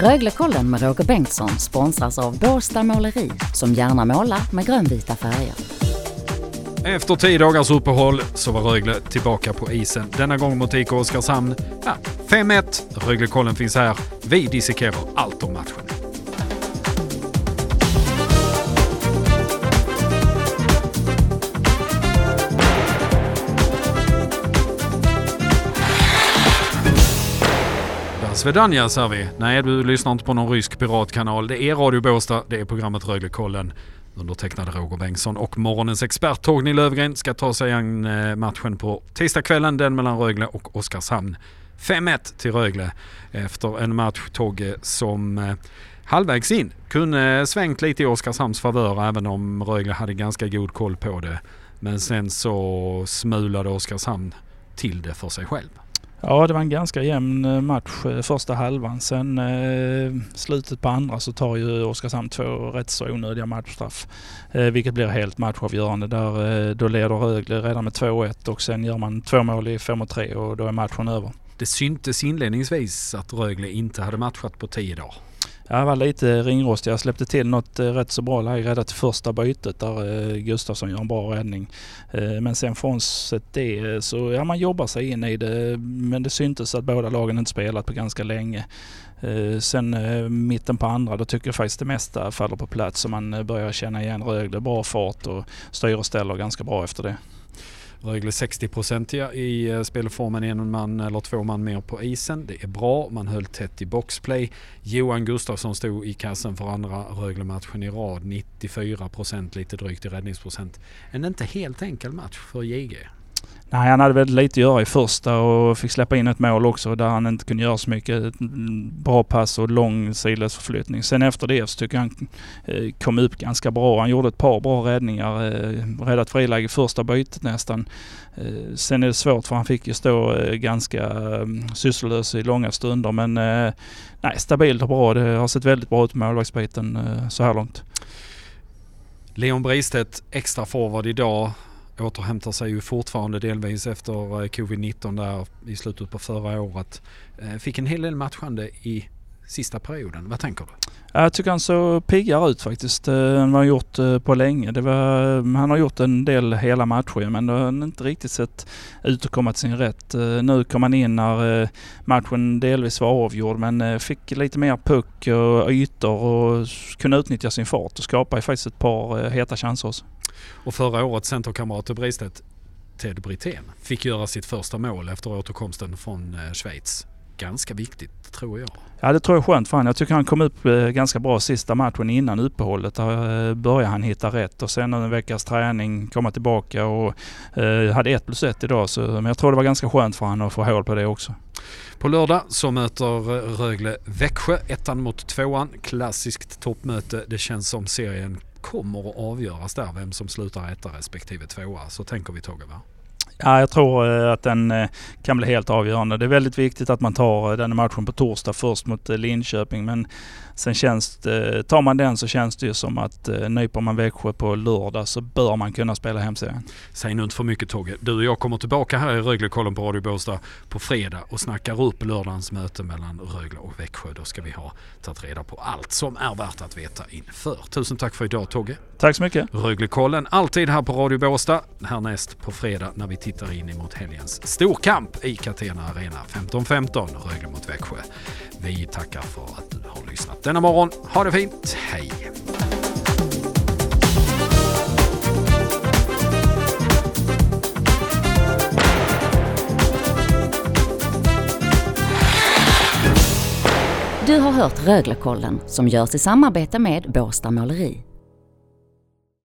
Röglekollen med Roger Bengtsson sponsras av Båstad Måleri som gärna målar med grönvita färger. Efter tio dagars uppehåll så var Rögle tillbaka på isen. Denna gång mot IK Oskarshamn. Ja, 5-1. Röglekollen finns här. Vi dissekerar allt om matchen. Svedanja säger vi. Nej, du lyssnar inte på någon rysk piratkanal. Det är Radio Båstad, det är programmet Röglekollen. Undertecknade Roger Bengtsson och morgonens expert Torgny Lövgren ska ta sig an eh, matchen på tisdagskvällen, den mellan Rögle och Oskarshamn. 5-1 till Rögle efter en match Togge som eh, halvvägs in kunde eh, svängt lite i Oskarshamns favör även om Rögle hade ganska god koll på det. Men sen så smulade Oskarshamn till det för sig själv. Ja, det var en ganska jämn eh, match eh, första halvan. Sen eh, slutet på andra så tar ju Oskarshamn två rätt så onödiga matchstraff. Eh, vilket blir helt matchavgörande. Där, eh, då leder Rögle redan med 2-1 och sen gör man två mål i 5 3 och då är matchen över. Det syntes inledningsvis att Rögle inte hade matchat på tio dagar. Jag var lite ringrostig. Jag släppte till något eh, rätt så bra läge redan till första bytet där eh, Gustafsson gör en bra räddning. Eh, men sen frånsett det så ja, man jobbar sig in i det. Men det syntes att båda lagen inte spelat på ganska länge. Sen mitten på andra då tycker jag faktiskt det mesta faller på plats och man börjar känna igen Rögle. Bra fart och styr och ställer ganska bra efter det. Rögle 60-procentiga i eh, spelformen en man eller två man mer på isen. Det är bra, man höll tätt i boxplay. Johan Gustafsson stod i kassen för andra Rögle-matchen i rad. 94 procent, lite drygt i räddningsprocent. En inte helt enkel match för JG. Nej, han hade väldigt lite att göra i första och fick släppa in ett mål också där han inte kunde göra så mycket. Mm, bra pass och lång sidledsförflyttning. Sen efter det så tycker jag han eh, kom upp ganska bra. Han gjorde ett par bra räddningar. Eh, räddat friläge i första bytet nästan. Eh, sen är det svårt för han fick ju stå ganska mm, sysslolös i långa stunder. Men nej, stabilt och bra. Det har sett väldigt bra ut på målvaktsbiten så här långt. Leon Bristedt, extra forward idag återhämtar sig ju fortfarande delvis efter eh, covid-19 där i slutet på förra året. Eh, fick en hel del matchande i sista perioden. Vad tänker du? Jag tycker han såg piggare ut faktiskt eh, än vad han gjort på länge. Det var, mm, han har gjort en del hela matcher men har har inte riktigt sett ut att komma till sin rätt. Nu kom han in när matchen delvis var avgjord men fick lite mer puck och ytor och kunde utnyttja sin fart och skapa faktiskt ett par heta chanser också. Och förra årets centerkamrat till Bristedt, Ted Brithén, fick göra sitt första mål efter återkomsten från Schweiz ganska viktigt tror jag. Ja det tror jag är skönt för honom. Jag tycker han kom upp eh, ganska bra sista matchen innan uppehållet. Där eh, började han hitta rätt och sen en veckas träning komma tillbaka och eh, hade ett plus ett idag. Så, men jag tror det var ganska skönt för honom att få hål på det också. På lördag så möter Rögle Växjö, ettan mot tvåan. Klassiskt toppmöte. Det känns som serien kommer att avgöras där, vem som slutar etta respektive tvåa. Så tänker vi Togge va? Ja, jag tror eh, att den eh, kan bli helt avgörande. Det är väldigt viktigt att man tar eh, den matchen på torsdag först mot Linköping. Men sen känns det, tar man den så känns det ju som att nyper man Växjö på lördag så bör man kunna spela hemserien. Säg nu inte för mycket Togge. Du och jag kommer tillbaka här i Röglekollen på Radio Båstad på fredag och snackar upp lördagens möte mellan Rögle och Växjö. Då ska vi ha tagit reda på allt som är värt att veta inför. Tusen tack för idag Togge. Tack så mycket. Röglekollen alltid här på Radio Båstad. Härnäst på fredag när vi tittar in emot helgens storkamp i Catena Arena 15.15 Rögle mot Växjö. Vi tackar för att du har lyssnat denna morgon. Ha det fint. Hej! Du har hört Röglekollen som görs i samarbete med Båstad Måleri.